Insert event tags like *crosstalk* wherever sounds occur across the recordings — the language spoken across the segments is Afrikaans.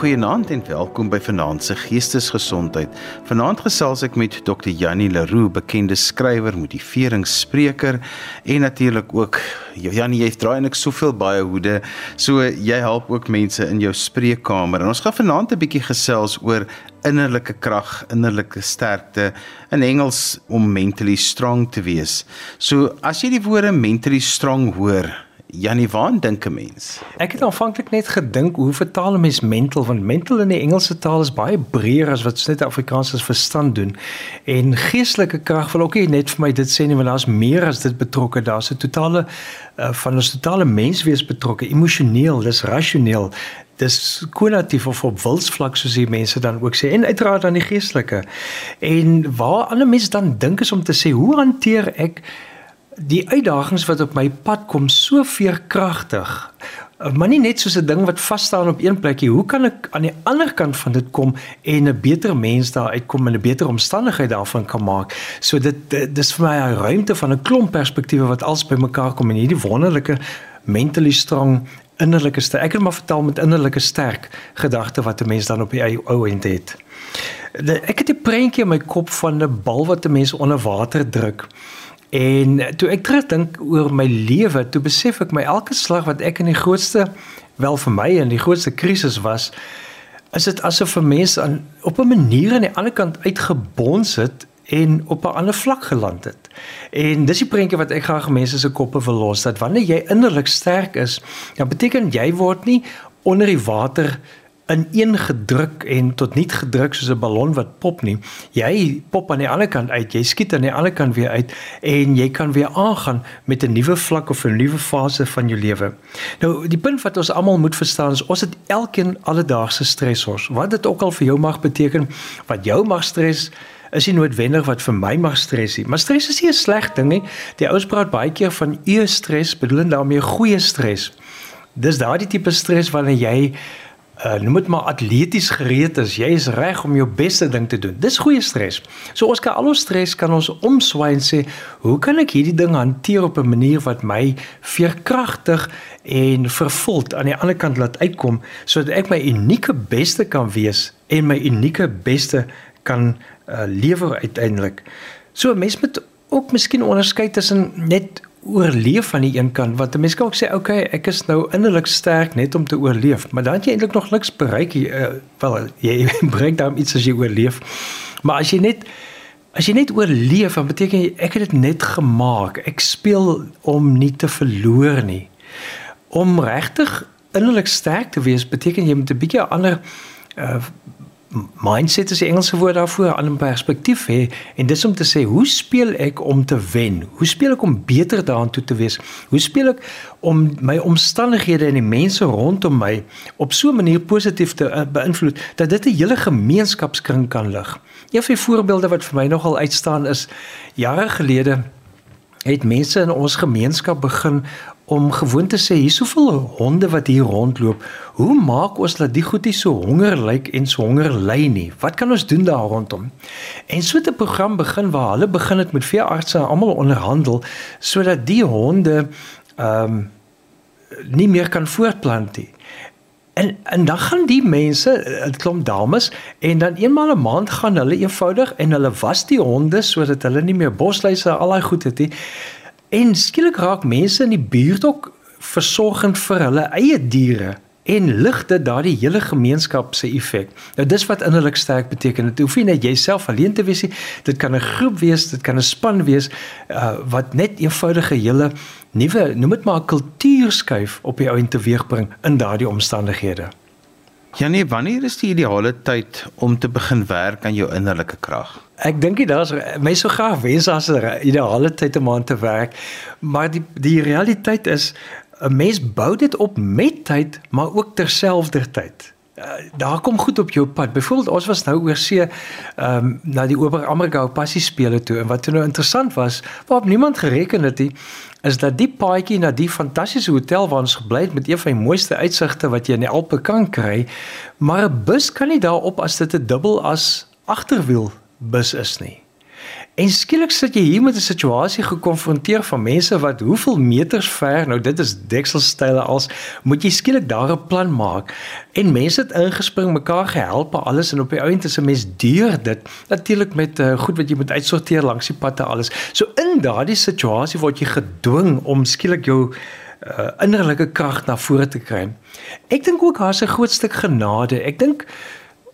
Goeienaand en welkom by Vanaand se Geestesgesondheid. Vanaand gesels ek met Dr. Jannie Leroux, bekende skrywer, motiveringsspreker en natuurlik ook Jannie, jy draai eintlik soveel baie hoede. So jy help ook mense in jou spreekkamer. En ons gaan vanaand 'n bietjie gesels oor innerlike krag, innerlike sterkte in Engels om mentally strong te wees. So as jy die woorde mentally strong hoor, Janie, waar dink 'n mens? Ek het aanvanklik net gedink hoe vertaal 'n mens mental want mental in die Engelse taal is baie breër as wat net Afrikaans as verstand doen. En geestelike krag wil ook nie net vir my dit sê nie, want daar's meer as dit betrokke. Daar's 'n totale uh, van 'n totale menswees betrokke, emosioneel, dis rasioneel dis kognitief of op wilsvlak soos die mense dan ook sê en uiteraard dan die geestelike. En waar ander mense dan dink is om te sê hoe hanteer ek die uitdagings wat op my pad kom so veerkragtig maar nie net soos 'n ding wat vas staan op een plekie hoe kan ek aan die ander kant van dit kom en 'n beter mens daar uitkom en 'n beter omstandigheid daarvan kan maak? So dit dis vir my 'n ruimte van 'n klomp perspektiewe wat als by mekaar kom in hierdie wonderlike mentally strong innerlike sterk ek het maar vertel met innerlike sterk gedagte wat 'n mens dan op die ou end het. Ek het 'n prentjie in my kop van 'n bal wat 'n mens onder water druk En toe ek terugdink oor my lewe, toe besef ek my elke slag wat ek in die grootste wel vir my in die grootste krisis was, is dit asof 'n mens aan op 'n manier aan die ander kant uitgebons het en op 'n ander vlak geland het. En dis die prentjie wat ek graag mense se koppe wil los dat wanneer jy innerlik sterk is, dan beteken jy word nie onder die water ineengedruk en tot niet gedruk soos 'n ballon wat pop nie. Jy pop aan die ander kant uit, jy skiet aan die ander kant weer uit en jy kan weer aangaan met 'n nuwe vlak of 'n nuwe fase van jou lewe. Nou, die punt wat ons almal moet verstaan is ons het elkeen alledaagse stressors. Wat dit ook al vir jou mag beteken, wat jou mag stres is nie noodwendig wat vir my mag stres nie. Maar stres is nie 'n sleg ding nie. Die ouens praat baie keer van eustress, bedoel daarmee goeie stres. Dis daardie tipe stres wanneer jy uh, noem dit maar atleties gereed is. Jy is reg om jou beste ding te doen. Dis goeie stres. So ons kan al ons stres kan ons omswaai en sê, hoe kan ek hierdie ding hanteer op 'n manier wat my veerkragtig en vervuld aan die ander kant laat uitkom sodat ek my unieke beste kan wees en my unieke beste kan uh, lewer uiteindelik. So mense moet ook miskien onderskei tussen net oorleef aan die een kant want 'n mens kan ook sê okay ek is nou innerlik sterk net om te oorleef. Maar dan het jy eintlik nog niks bereik uh, wel jy *laughs* bereik dan iets as jy oorleef. Maar as jy net as jy net oorleef dan beteken ek het dit net gemaak. Ek speel om nie te verloor nie. Om regtig innerlik sterk te wees beteken jy moet 'n bietjie ander uh, mindset is die Engelse woord daarvoor, 'n ander perspektief hê en dis om te sê, hoe speel ek om te wen? Hoe speel ek om beter daaraan toe te wees? Hoe speel ek om my omstandighede en die mense rondom my op so 'n manier positief te uh, beïnvloed dat dit 'n hele gemeenskapskring kan lig? Een van die voorbeelde wat vir my nogal uitstaan is jare gelede het mense in ons gemeenskap begin om gewoon te sê hier soveel honde wat hier rondloop. Hoe maak ons dat die goed nie so honger lyk en so honger ly nie? Wat kan ons doen daar rondom? En so 'n program begin waar hulle begin het met veeartse almal onderhandel sodat die honde ehm um, nie meer kan voortplant nie. En en dan gaan die mense, 'n klomp dames en dan eenmal 'n een maand gaan hulle eenvoudig en hulle was die honde sodat hulle nie meer bosluise al daai goed het nie. En skielik raak mense in die buurt ook versorgend vir hulle eie diere en lig dit daardie hele gemeenskap se effek. Nou dis wat innerlik sterk beteken. Dit hoef nie net jouself alleen te wees nie. Dit kan 'n groep wees, dit kan 'n span wees uh, wat net eenvoudige hele nuwe, noem dit maar 'n kultuurskuif op die ou en teweegbring in daardie omstandighede. Janie, wanneer is die ideale tyd om te begin werk aan jou innerlike krag? Ek dink jy daar's mense so graag wens as 'n ideale tyd om aan te werk, maar die die realiteit is 'n mens bou dit op met tyd, maar ook terselfdertyd. Uh, daar kom goed op jou pad. Byvoorbeeld ons was nou oor see ehm um, na die Oor Amerika Passie spele toe en wat toe nou interessant was, waarop niemand gereken het nie, is dat die paadjie na die fantastiese hotel waar ons gebly het met een van die mooiste uitsigte wat jy in die Alpe kan kry, maar 'n bus kan nie daarop as dit 'n dubbel as agterwiel bus is nie. En skielik sit jy hier met 'n situasie gekonfronteer van mense wat hoeveel meters ver, nou dit is dekselstyle als moet jy skielik daar 'n plan maak. En mense het ingespring, mekaar gehelp, alles en op die ount is 'n mens deur dit natuurlik met uh, goed wat jy moet uitsorteer langs die pad en alles. So in daardie situasie word jy gedwing om skielik jou uh, innerlike krag na vore te kry. Ek dink ook daar's 'n groot stuk genade. Ek dink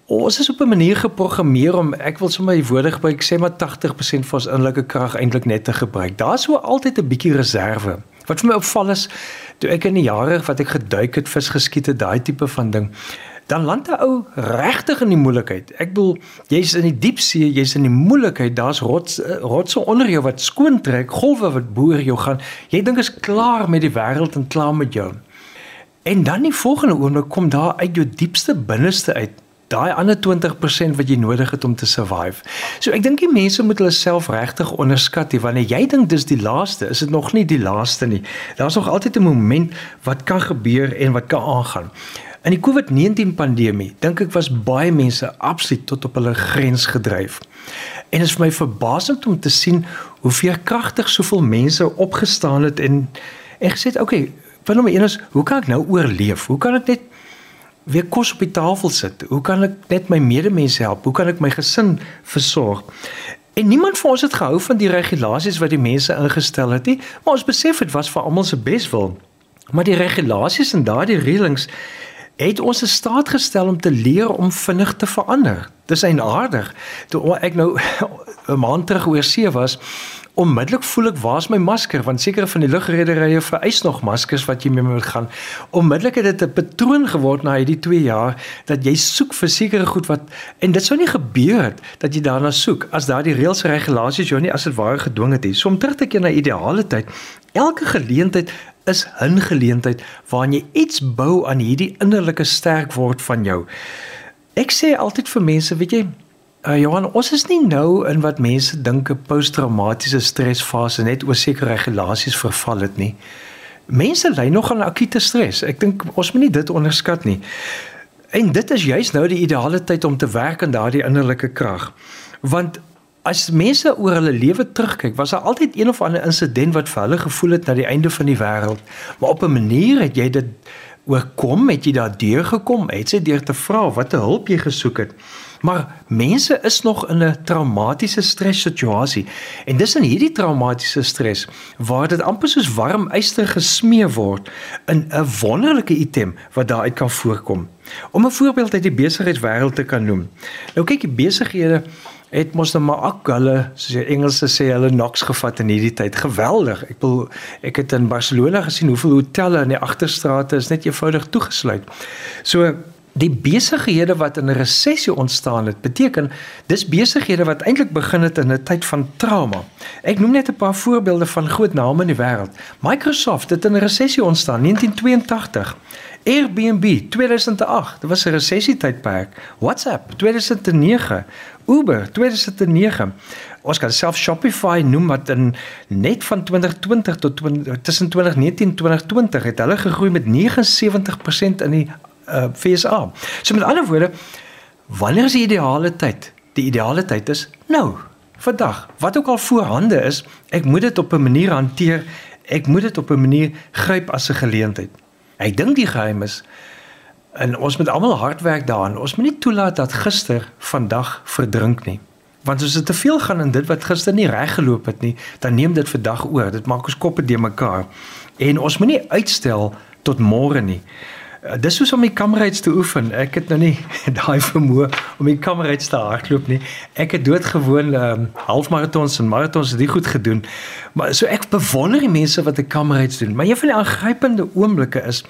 Ons is op 'n manier geprogrammeer om ek wil sommer die woorde gebruik sê maar 80% van ons innerlike krag eintlik net te gebruik. Daar's so altyd 'n bietjie reserve. Wat vir my opval is toe ek in die jare wat ek geduik het, vis geskiet het, daai tipe van ding, dan land 'n ou regtig in die moeilikheid. Ek bedoel, jy's in die diep see, jy's in die moeilikheid, daar's rots rotse onder jou wat skoon trek, golwe wat boor jou gaan. Jy dink is klaar met die wêreld en klaar met jou. En dan die volgende oomblik kom daar uit jou diepste binneste uit daai ander 20% wat jy nodig het om te survive. So ek dink die mense moet hulle self regtig onderskat nie wanneer jy dink dis die laaste, is dit nog nie die laaste nie. Daar's nog altyd 'n moment wat kan gebeur en wat kan aangaan. In die COVID-19 pandemie dink ek was baie mense absoluut tot op hulle grens gedryf. En dit is vir my verbasend om te sien hoe veerkragtig soveel mense opgestaan het en en gesê het, "Oké, okay, wat nou een is, hoe kan ek nou oorleef? Hoe kan ek net weer kos op die tafel sit? Hoe kan ek net my medemense help? Hoe kan ek my gesin versorg? En niemand van ons het gehou van die regulasies wat die mense ingestel het nie, maar ons besef dit was vir almal se beswil. Maar die regulasies en daardie reëlings het ons in staat gestel om te leer om vinnig te verander. Dis eienaardig. Toe ek nou *laughs* 'n maand terug oor see was, Onmiddellik voel ek waar's my masker want sekere van die lugrederye vereis nog maskers wat jy mee moet gaan. Onmiddellik het dit 'n patroon geword na hierdie 2 jaar dat jy soek vir sekere goed wat en dit sou nie gebeur het dat jy daarna soek as daardie reëls en regulasies jou nie as dit ware gedwing het nie. So om terug te keer na ideale tyd. Elke geleentheid is 'n geleentheid waarin jy iets bou aan hierdie innerlike sterk word van jou. Ek sê altyd vir mense, weet jy, Uh, Johan, ons is nie nou in wat mense dink 'n posttraumatiese stresfase net oor sekere regulasies verval het nie. Mense ly nog aan akute stres. Ek dink ons moet nie dit onderskat nie. En dit is juist nou die ideale tyd om te werk aan daardie innerlike krag. Want as mense oor hulle lewe terugkyk, was daar altyd een of ander insident wat vir hulle gevoel het na die einde van die wêreld. Maar op 'n manier het jy dit oorkom, het jy daardeur gekom, het jy deur te vra watter hulp jy gesoek het. Maar mense is nog in 'n traumatiese stressituasie en dis in hierdie traumatiese stres waar dit amper soos warm yster gesmee word in 'n wonderlike item wat daaruit kan voorkom. Om 'n voorbeeld uit die besigheidswêreld te kan noem. Nou kyk die besighede het mos nou maar ook hulle soos die Engelse sê hulle knocks gevat in hierdie tyd. Geweldig. Ek bedoel ek het in Barcelona gesien hoeveel hotelle in die agterstrate is net eenvoudig toegesluit. So die besighede wat in 'n resessie ontstaan het, beteken dis besighede wat eintlik begin het in 'n tyd van trauma. Ek noem net 'n paar voorbeelde van groot name in die wêreld. Microsoft het in 'n resessie ontstaan 1982. Airbnb 2008, dit was 'n resessietydperk. WhatsApp 2009, Uber 2009. Ons kan self Shopify noem wat in net van 2020 tot 20, tussen 2019 en 2020 het hulle gegroei met 79% in die uh, eh, FSA. So met ander woorde, wanneer is die ideale tyd? Die ideale tyd is nou, vandag. Wat ook al voorhande is, ek moet dit op 'n manier hanteer. Ek moet dit op 'n manier gryp as 'n geleentheid. Ek dink die geheim is en ons moet almal hard werk daaraan. Ons moet nie toelaat dat gister vandag verdrink nie. Want as dit te veel gaan in dit wat gister nie reg geloop het nie, dan neem dit vandag oor. Dit maak ons koppe de mekaar. En ons moet nie uitstel tot môre nie. Uh, dis soos om die kamerads te oefen. Ek het nou nie *laughs* daai vermoë om die kamerads te hardloop nie. Ek het doodgewoon um, halfmaratons en maratons dit goed gedoen. Maar so ek bewonder die mense wat 'n kamerads doen. Maar een van die aangrypende oomblikke is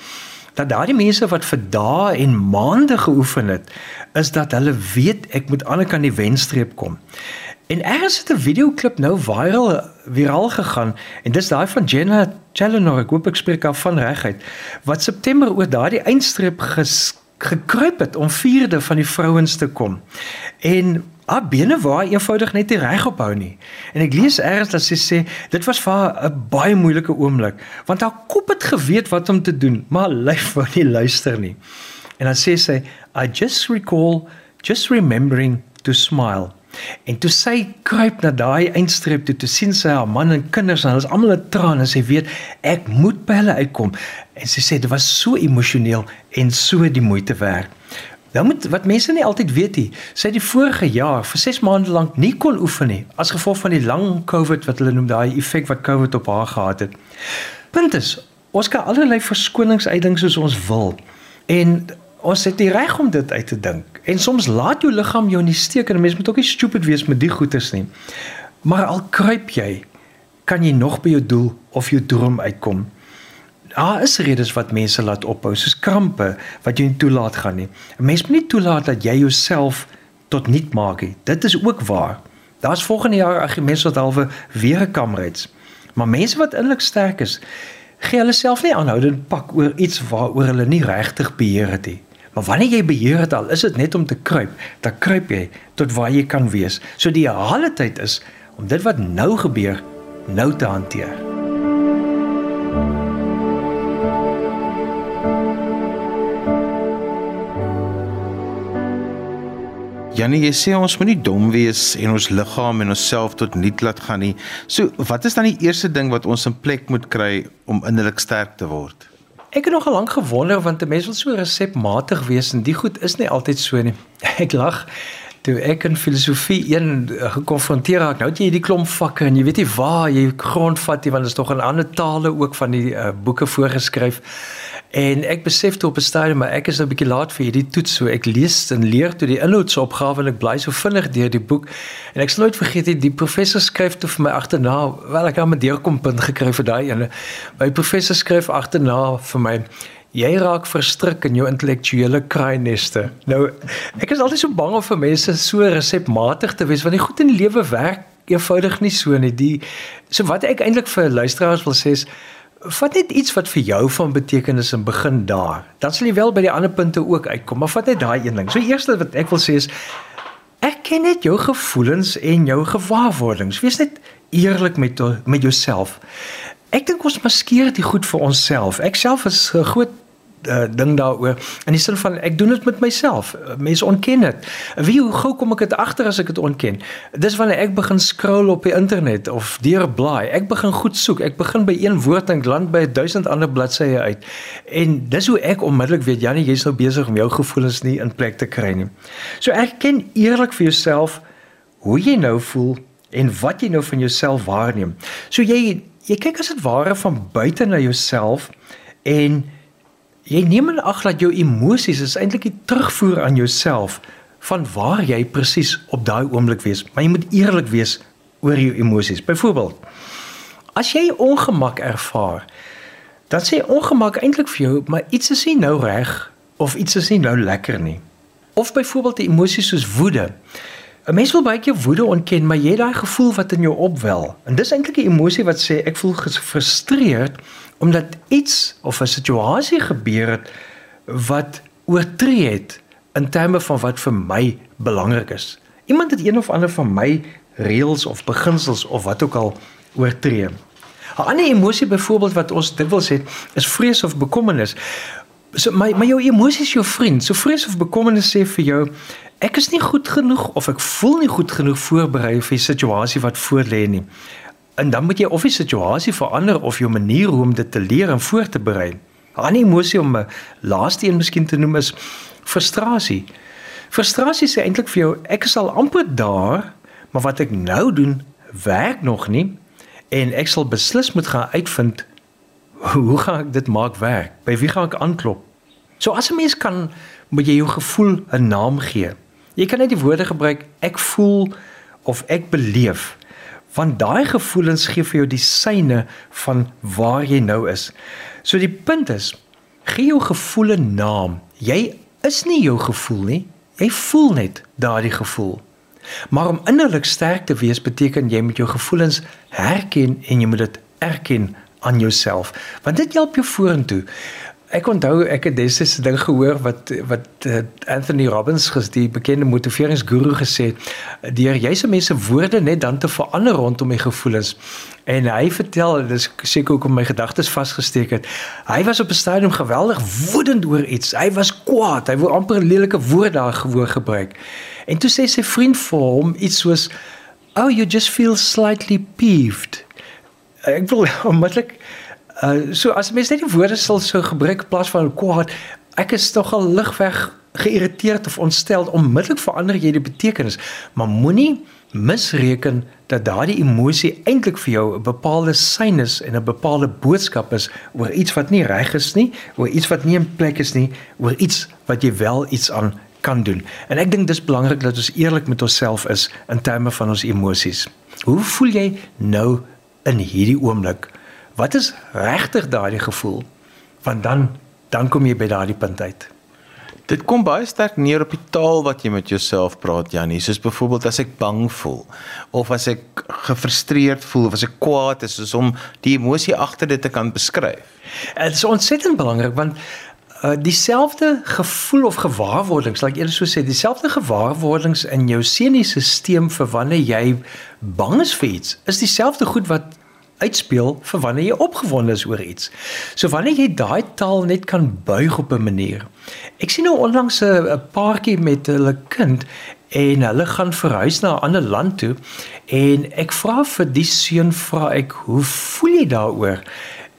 dat daardie mense wat vir dae en maande geoefen het, is dat hulle weet ek moet aan die kant die wenstreep kom. En ergens het 'n videoklip nou viral viraal gegaan en dis daai van Jenna Challenor, ek hoop ek spreek af van regheid, wat September oor daardie eindstreep gekruip het om vierde van die vrouens te kom. En haar bene waar eenvoudig net nie reg ophou nie. En ek lees ergens dat sy sê dit was vir haar 'n baie moeilike oomblik want haar kop het geweet wat om te doen, maar haar lyf wou nie luister nie. En dan sê sy I just recall just remembering to smile. En toe sy kruip na daai eindstreep toe, toe sien sy haar man en kinders en hulle is almal in trane en sy weet ek moet by hulle uitkom. En sy sê dit was so emosioneel en so die moeite werd. Nou moet wat mense nie altyd weet nie, sy het die vorige jaar vir 6 maande lank nie kon oefen nie as gevolg van die lang COVID wat hulle noem daai effek wat COVID op haar gehad het. Punt is, ons kan allerlei verskonings uitdink soos ons wil. En ons het die reg om dit uit te dink. En soms laat jou liggaam jou in die steek en 'n mens moet ook nie stupid wees met die goeters nie. Maar al kruip jy, kan jy nog by jou doel of jou droom uitkom. Daar is redes wat mense laat ophou, soos krampe wat jy nie toelaat gaan nie. 'n Mens moet nie toelaat dat jy jouself tot niet maak nie. Dit is ook waar. Daar's volgende jaar argumente wat halwe weer 'n kamerads. Maar mense wat innerlik sterk is, gee hulle self nie aanhoudend pak oor iets waaroor hulle nie regtig beheer het nie. Maar wanneer jy beheer het al, is dit net om te kruip, dan kruip jy tot waar jy kan wees. So die hele tyd is om dit wat nou gebeur nou te hanteer. Janie, jy sê ons moet nie dom wees en ons liggaam en onsself tot niet laat gaan nie. So, wat is dan die eerste ding wat ons in plek moet kry om innerlik sterk te word? Ek het nog al lank gewonder want 'n mens wil so resepmatig wees en die goed is nie altyd so nie. *laughs* Ek lag toe ek in filosofie een eh, gekonfronteer raak. Nou het jy hierdie klomp vakke en jy weet nie waar jy grondvat nie want dit is tog in ander tale ook van die uh, boeke voorgeskryf. En ek besef toe op 'n stadium maar ek is nou 'n bietjie laat vir hierdie toets so ek lees en leer toe die inhoudsopgawe en ek bly so vinnig deur die boek. En ek sal nooit vergeet die, die professor skryf toe vir my agterna wel ek het 'n deurkompunt gekry vir daai ene. My professor skryf agterna vir my jy raak verstrik in jou intellektuele kraaineste. Nou ek is altyd so bang om vir mense so resepmatig te wees want die goed in die lewe werk eenvoudig nie so nie. Die so wat ek eintlik vir luisteraars wil sê is vat net iets wat vir jou van betekenis en begin daar. Dan sal jy wel by die ander punte ook uitkom, maar vat net daai een ding. So eerste wat ek wil sê is erken net jou gevoelens en jou gewaarwordings. Wees net eerlik met met jouself. Ek dink ons maskeer dit goed vir onsself. Ek self is 'n groot uh, ding daaroor in die sin van ek doen dit met myself. Mense ontken dit. Wie hoe gou kom ek dit agter as ek dit ontken? Dis wanneer ek begin scroll op die internet of deur blaai. Ek begin goed soek. Ek begin by een woord en land by 1000 ander bladsye uit. En dis hoe ek onmiddellik weet Janie, jy's nou besig om jou gevoelens nie in plek te kry nie. So erken eerlik vir jouself hoe jy nou voel en wat jy nou van jouself waarneem. So jy jy kyk as dit ware van buite na jouself en jy neem in ag dat jou emosies is eintlik 'n terugvoer aan jouself van waar jy presies op daai oomblik wees. Maar jy moet eerlik wees oor jou emosies. Byvoorbeeld, as jy ongemak ervaar, dan sê ongemak eintlik vir jou, maar iets is nie nou reg of iets is nie nou lekker nie. Of byvoorbeeld 'n emosie soos woede. 'n Mens wil baie keer woede ontken, maar jy het daai gevoel wat in jou opwel. En dis eintlik 'n emosie wat sê ek voel gefrustreerd omdat iets of 'n situasie gebeur het wat oortree het in terme van wat vir my belangrik is. Iemand het een of ander van my reëls of beginsels of wat ook al oortree. 'n Ander emosie byvoorbeeld wat ons dikwels het, is vrees of bekommernis. So my my jou emosies jou vriend. So vrees of bekommernis sê vir jou ek is nie goed genoeg of ek voel nie goed genoeg voorberei vir die situasie wat voor lê nie. En dan moet jy of die situasie verander of jou manier hoe om dit te leer en voor te berei. 'n Ander emosie om 'n laaste een miskien te noem is frustrasie. Frustrasie sê eintlik vir jou ek is al amper daar, maar wat ek nou doen werk nog nie en ek sal beslis moet gaan uitvind hoe gaan ek dit maak werk? By wie gaan ek aanklop? So as 'n mens kan moet jy jou gevoel 'n naam gee. Jy kan net die woorde gebruik ek voel of ek beleef want daai gevoelens gee vir jou die syne van waar jy nou is. So die punt is, gee jou gevoel 'n naam. Jy is nie jou gevoel nie. Jy voel net daardie gevoel. Maar om innerlik sterk te wees beteken jy moet jou gevoelens herken en jy moet dit erken aan jouself. Want dit help jou vorentoe. Ek onthou ek het destyds 'n ding gehoor wat wat uh, Anthony Robbins die bekende motiveringsguru gesê het deur jyse mense woorde net dan te verander rondom my gevoelens. En hy vertel dis seker hoekom my gedagtes vasgesteek het. Hy was op 'n stadium geweldig woedend oor iets. Hy was kwaad. Hy wou amper lelike woord daar gewoon gebruik. En toe sê sy vriend vir hom iets soos Oh you just feel slightly peeved. Ek wil *laughs* onmiddellik Uh so as mens net die woorde sal so gebruik in plaas van kwaad, ek is nogal ligweg geïrriteerd of ontstel, onmiddellik verander jy die betekenis. Maar moenie misreken dat daardie emosie eintlik vir jou 'n bepaalde sein is en 'n bepaalde boodskap is oor iets wat nie reg is nie, oor iets wat nie in plek is nie, oor iets wat jy wel iets aan kan doen. En ek dink dis belangrik dat ons eerlik met onsself is in terme van ons emosies. Hoe voel jy nou in hierdie oomblik? Wat is regtig daardie gevoel? Want dan dan kom jy by daardie punt uit. Dit kom baie sterk neer op die taal wat jy met jouself praat Jannie, soos byvoorbeeld as ek bang voel of as ek gefrustreerd voel of as ek kwaad is, soos om die emosie agter dit te kan beskryf. Dit is ontsettend belangrik want uh dieselfde gevoel of gewaarwordings, laat ek eers so sê, dieselfde gewaarwordings in jou senuistelsel vir wanneer jy bang is vir iets, is dieselfde goed wat uitspeel vir wanneer jy opgewonde is oor iets. So wanneer jy daai taal net kan buig op 'n manier. Ek sien nou onlangs 'n paartjie met hulle kind en hulle gaan verhuis na 'n ander land toe en ek vra vir die seun vra ek hoe voel jy daaroor?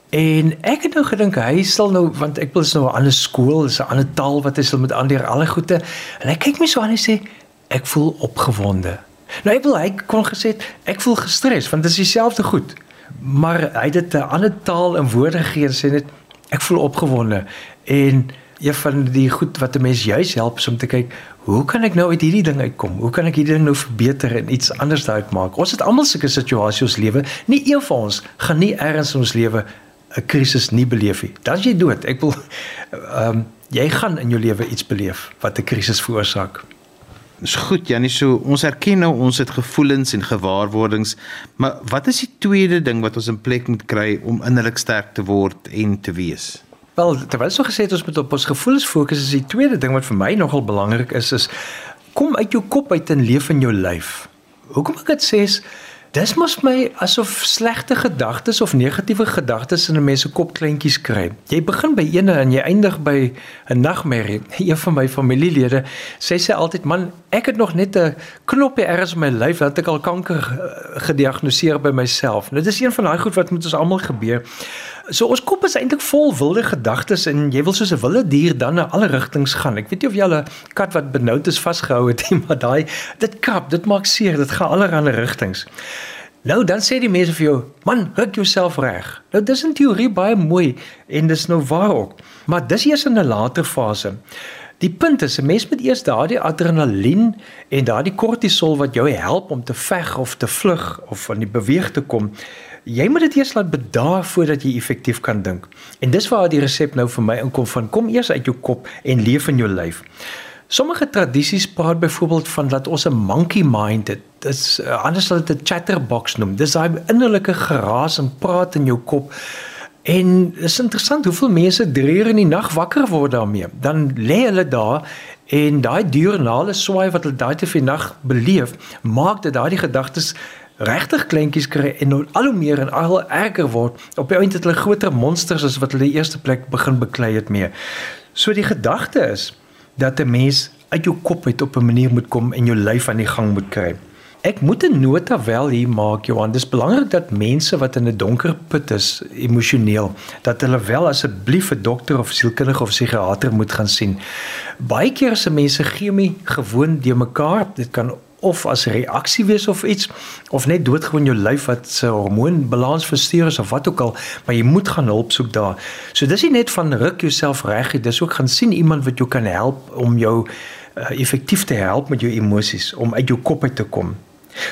En ek het nou gedink hy sal nou want ek wil is nou 'n ander skool, is 'n ander taal wat hy sal met ander alle goede. En hy kyk my so aan en sê ek voel opgewonde. Nou ek wil hy kon gesê ek voel gestres want dit is dieselfde goed. Maar hy het dit 'n ander taal en woorde gegee sê net ek voel opgewonde. En een van die goed wat 'n mens juis help is om te kyk hoe kan ek nou uit hierdie ding uitkom? Hoe kan ek hierdie ding nou verbeter en iets anders daaruit maak? Ons het almal sulke situasies in ons lewe. Nie een van ons gaan nie ergens in ons lewe 'n krisis nie beleef nie. Dan jy dood. Ek wil ehm um, jy gaan in jou lewe iets beleef wat 'n krisis veroorsaak Dis goed Janie, so ons erken nou ons het gevoelens en gewaarwordings, maar wat is die tweede ding wat ons in plek moet kry om innerlik sterk te word en te wees? Wel, terwyl so gesê het ons moet op ons gevoelens fokus, is die tweede ding wat vir my nogal belangrik is is kom uit jou kop uit en leef in jou lyf. Hoekom ek dit sê is Dis mos my asof slegte gedagtes of negatiewe gedagtes in 'n mens se kop kleintjies kry. Jy begin by eene en jy eindig by 'n nagmerrie. *laughs* Een van my familielede sê sy altyd, "Man, ek het nog net 'n knoppie ergens in my lyf dat ek al kanker eh, gediagnoseer by myself." Nou dis een van daai goed wat met ons almal gebeur. So ons kop is eintlik vol wilde gedagtes en jy wil soos 'n wilde dier dan na alle rigtings gaan. Ek weet nie of jy al 'n kat wat benoud is vasgehou het nie, *laughs* maar daai dit krap, dit maak seer, dit gaan allerlei rigtings. Nou dan sê die mense vir jou, man, ruk jouself reg. Nou dis in teorie baie mooi en dis nou waar ook. Maar dis eers in 'n later fase. Die punt is 'n mens moet eers daardie adrenalien en daardie kortisol wat jou help om te veg of te vlug of van die beweeg te kom jy moet dit eers laat bedaar voordat jy effektief kan dink. En dis waar die resep nou vir my inkom van kom eers uit jou kop en leef in jou lyf. Sommige tradisies praat byvoorbeeld van dat ons 'n monkey mind het. Dit is uh, anders dit 'n chatterbox noem. Dis daai innerlike geraas en praat in jou kop. En dit is interessant hoeveel mense dreer in die nag wakker word daarmee. Dan lê hulle daar en daai diurnale swaai wat hulle daai te veel nag beleef, maak dit daai gedagtes regtig kleintjies kry en nou al hoe meer en al erger word. Op die einde het hulle groter monsters as wat hulle eerste plek begin beklei het mee. So die gedagte is dat 'n mens uit jou kop uit op 'n manier moet kom en jou lyf aan die gang moet kry. Ek moet 'n nota wel hier maak Johan. Dis belangrik dat mense wat in 'n donker put is emosioneel, dat hulle wel asseblief 'n dokter of sielkundige of psigiater moet gaan sien. Baie keer se mense gee my gewoon de mekaar. Dit kan of as reaksie wees of iets of net doodgewoon jou lyf wat se hormoonbalans versteur is of wat ook al, maar jy moet gaan hulp soek daar. So dis nie net van ruk jouself reg, dis ook gaan sien iemand wat jou kan help om jou uh, effektief te help met jou emosies om uit jou kop uit te kom.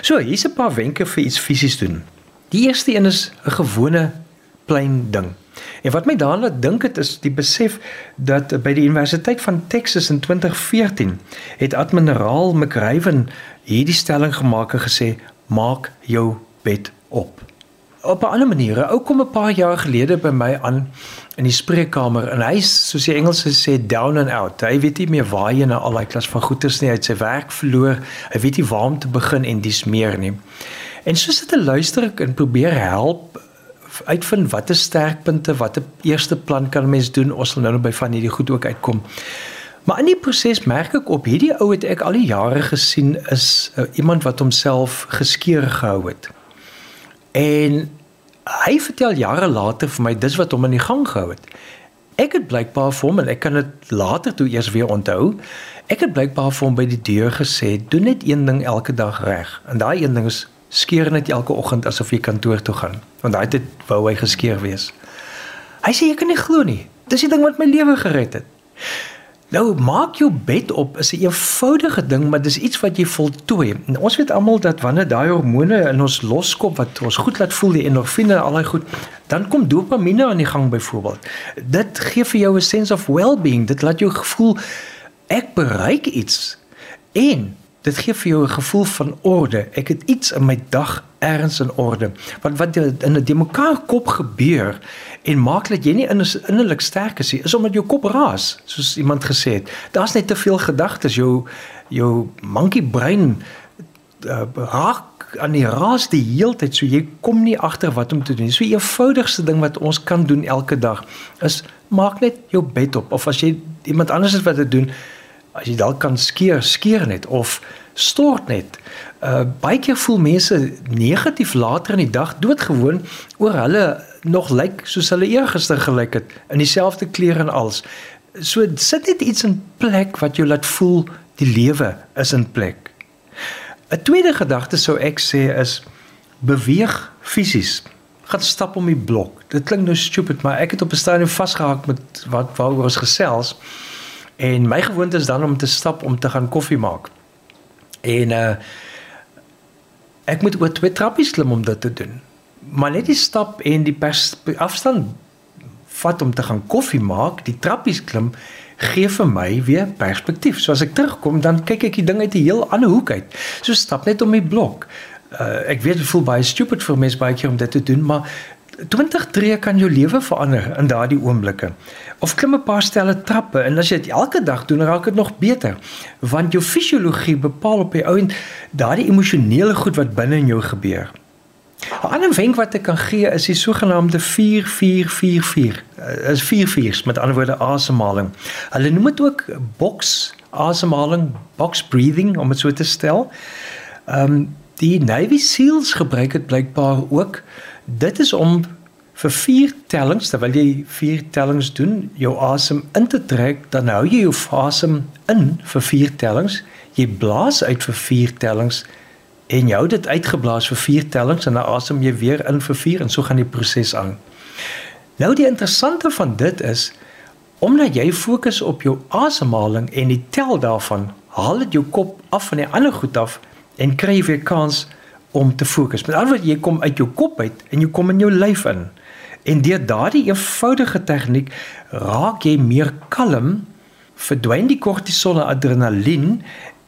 So, hier's 'n paar wenke vir iets fisies doen. Die eerste een is 'n gewone klein ding. En wat my daarna dink het is die besef dat by die Universiteit van Texas in 2014 het Admiral McRaven hierdie stelling gemaak en gesê maak jou bed op. op 'n ander manier. Ou kom 'n paar jaar gelede by my aan in die spreekkamer en hy soos die Engelse sê down and out. Hy weet nie meer waar hy na al daai klas van goeters nie, hy het sy werk verloor. Hy weet nie waar om te begin en dis meer nie. En soos dit 'n luister ek en probeer help uitvind watter sterkpunte, watter eerste plan kan mens doen? Ons sal nou nog by van hierdie goed ook uitkom. Maar in die proses merk ek op hierdie ou het ek al die jare gesien is uh, iemand wat homself geskeur gehou het. En hy vertel jare later vir my dis wat hom in die gang gehou het. Ek het blykbaar vir hom en ek kan dit later toe eers weer onthou. Ek het blykbaar vir hom by die deur gesê, doen net een ding elke dag reg. En daai een ding is skeer net elke oggend asof jy kantoor toe gaan. Want daai tyd wou hy geskeer wees. Hy sê jy kan nie glo nie. Dis die ding wat my lewe gered het. Nou maak jou bed op is 'n eenvoudige ding, maar dis iets wat jy voltooi. En ons weet almal dat wanneer daai hormone in ons loskom wat ons goed laat voel, die endorfine en al daai goed, dan kom dopamine aan die gang byvoorbeeld. Dit gee vir jou 'n sense of well-being. Dit laat jou gevoel ek bereik iets. En dit gee vir jou 'n gevoel van orde. Ek het iets in my dag erns in orde. Want wat in 'n demekaar kop gebeur en maak dat jy nie innerlik sterk is nie, is omdat jou kop raas, soos iemand gesê het. Daar's net te veel gedagtes, jou jou monkey brein uh, raak aan die raas die heeltyd, so jy kom nie agter wat om te doen. So die eenvoudigste ding wat ons kan doen elke dag is maak net jou bed op of as jy iemand anders het wat dit doen, as jy dalk kan skeer, skeer net of stort net. Uh baie keer voel mense negatief later in die dag doodgewoon oor hulle nog lyk soos hulle eergister gelyk het in dieselfde klere en als. So sit net iets in plek wat jou laat voel die lewe is in plek. 'n Tweede gedagte sou ek sê is beweeg fisies. Gaan stap om die blok. Dit klink nou stupid, maar ek het op 'n stadium vasgehak met wat waaroor ons gesels. En my gewoonte is dan om te stap om te gaan koffie maak. En uh ek moet oor twee trappies klim om dit te doen. Maar net die stap en die afstand vat om te gaan koffie maak, die trappies klim gee vir my weer perspektief. So as ek terugkom, dan kyk ek die ding uit 'n heel ander hoek uit. So stap net om die blok. Uh ek weet dit voel baie stupid vir mense baie keer om dit te doen, maar 20 tree kan jou lewe verander in daardie oomblikke. Of klim 'n paar stelle trappe en as jy dit elke dag doen, raak dit nog beter. Want jou fisiologie bepaal op die ou end daardie emosionele goed wat binne in jou gebeur. 'n Ander wenk wat ek kan gee is die sogenaamde 4444. Uh, is 4 viers met ander woorde asemhaling. Hulle noem dit ook box asemhaling, box breathing om dit so te stel. Ehm um, die Navy SEALs gebruik dit blykbaar ook Dit is om vir vier tellings terwyl jy vier tellings doen, jou asem in te trek, dan hou jy jou asem in vir vier tellings. Jy blaas uit vir vier tellings en jy hou dit uitgeblaas vir vier tellings en dan asem jy weer in vir vier en so gaan die proses aan. Nou die interessante van dit is omdat jy fokus op jou asemhaling en die tel daarvan, haal dit jou kop af van die ander goed af en kry jy weer kans om te fokus. Met ander woorde, jy kom uit jou kop uit en jy kom in jou lyf in. En deur daardie eenvoudige tegniek raak jy meer kalm, verdwyn die kortisol en adrenalien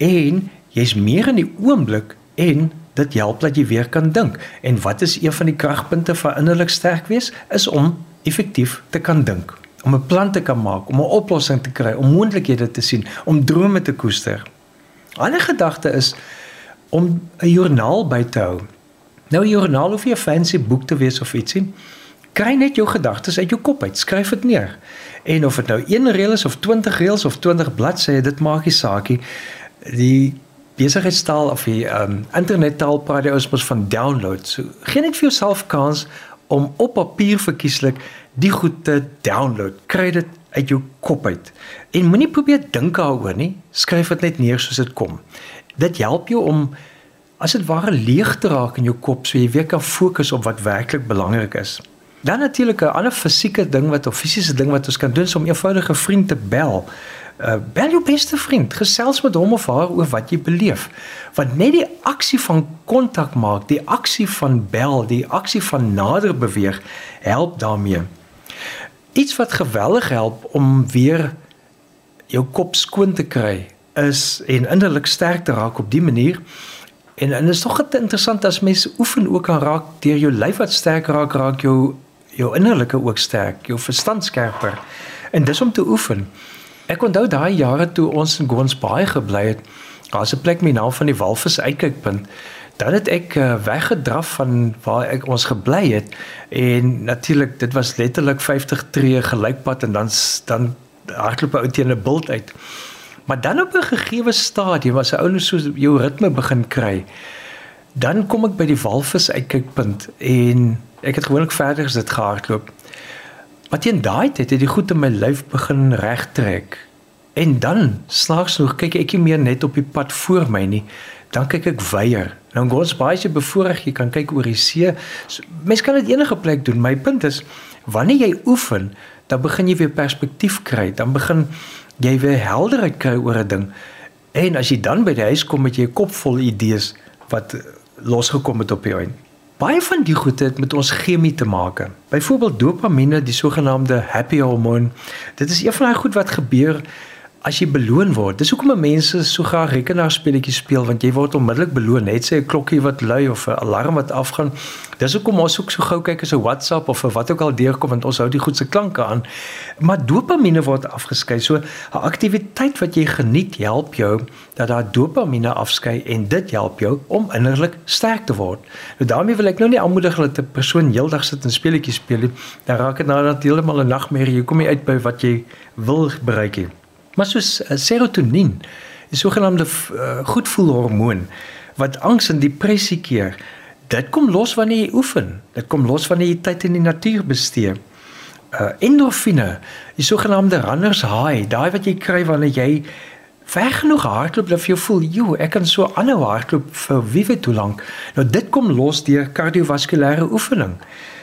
en jy's meer in die oomblik en dit help dat jy weer kan dink. En wat is een van die kragpunte van innerlik sterk wees? Is om effektief te kan dink, om 'n plan te kan maak, om 'n oplossing te kry, om moontlikhede te sien, om drome te koester. 'n Ander gedagte is om 'n joernaal by te hou. Nou 'n joernaal hoef nie 'n fancy boek te wees of ietsie. Kry net jou gedagtes uit jou kop uit, skryf dit neer. En of dit nou 1 reël is of 20 reëls of 20 bladsye, dit maak nie saak nie. Die besigheidstaal of die um, internettaal praat jy ons van download. So gee net vir jouself kans om op papier verkieslik die goed te download. Kry dit uit jou kop uit. En moenie probeer dink daaroor nie. Skryf dit net neer soos dit kom dit help jou om as dit ware leeg te raak in jou kop so jy weer kan fokus op wat werklik belangrik is. Dan natuurlik 'n ander fisieke ding wat of fisiese ding wat ons kan doen is om eenvoudige vriend te bel. Uh, bel jou beste vriend, gesels met hom of haar oor wat jy beleef. Want net die aksie van kontak maak, die aksie van bel, die aksie van nader beweeg, help daarmee. Iets wat geweldig help om weer jou kop skoon te kry is en innerlik sterk te raak op die manier En en is tog interessant as mens oefen ook kan raak deur jou lyf wat sterk raak, raak jou jou innerlike ook sterk, jou verstand skerper. En dis om te oefen. Ek onthou daai jare toe ons in Gons Bay gebly het. Daar's 'n plek met naam van die Walvis uitkykpunt. Dan het ek uh, weggedraf van waar ek ons gebly het en natuurlik dit was letterlik 50 tree gelykpad en dan dan hardloop ou teen 'n bult uit. Maar dan op 'n gegeewe stadium was 'n ou net so jou ritme begin kry. Dan kom ek by die walvis uitkykpunt en ek het gewoonlik verder as dit gehardloop. Maar teen daai tyd het die goed in my lyf begin regtrek. En dan slaags nog kyk ek nie meer net op die pad voor my nie. Dan kyk ek weier. Nou gous baie se bevoorreg jy kan kyk oor die see. So, mens kan dit enige plek doen. My punt is wanneer jy oefen, dan begin jy weer perspektief kry. Dan begin jy weer helderheid kry oor 'n ding. En as jy dan by die huis kom met 'n kop vol idees wat losgekom het op jou eie. Baie van die goede het met ons chemie te maak. Byvoorbeeld dopamine, die sogenaamde happy hormoon. Dit is een van daai goed wat gebeur as jy beloon word. Dis hoekom mense so graag rekenaarspeletjies speel want jy word onmiddellik beloon, net sê 'n klokkie wat lui of 'n alarm wat afgaan. Dis hoekom ons ook so gou kyk as 'n WhatsApp of 'n wat ook al deurkom want ons hou die goed se klanke aan. Maar dopamine word afgeskei. So 'n aktiwiteit wat jy geniet help jou dat daar dopamine afskei en dit help jou om innerlik sterk te word. Nou daarmee wil ek nou nie aanmoedig dat 'n persoon heeldag sit en speletjies speel nie. Dan raak dit nou net heeltemal 'n nagmerrie. Jy kom nie uit by wat jy wil bereik nie. Maar soos uh, serotonien, die sogenaamde uh, goedvoelhormoon wat angs en depressie keer, dit kom los wanneer jy oefen. Dit kom los wanneer jy tyd in die natuur bestee. Uh endorfine, die sogenaamde runners high, daai wat jy kry wanneer jy ver genoeg hardloop dat jy voel, "Jo, ek kan so aanhou hardloop vir wie weet hoe lank." Nou dit kom los deur kardiovaskulêre oefening.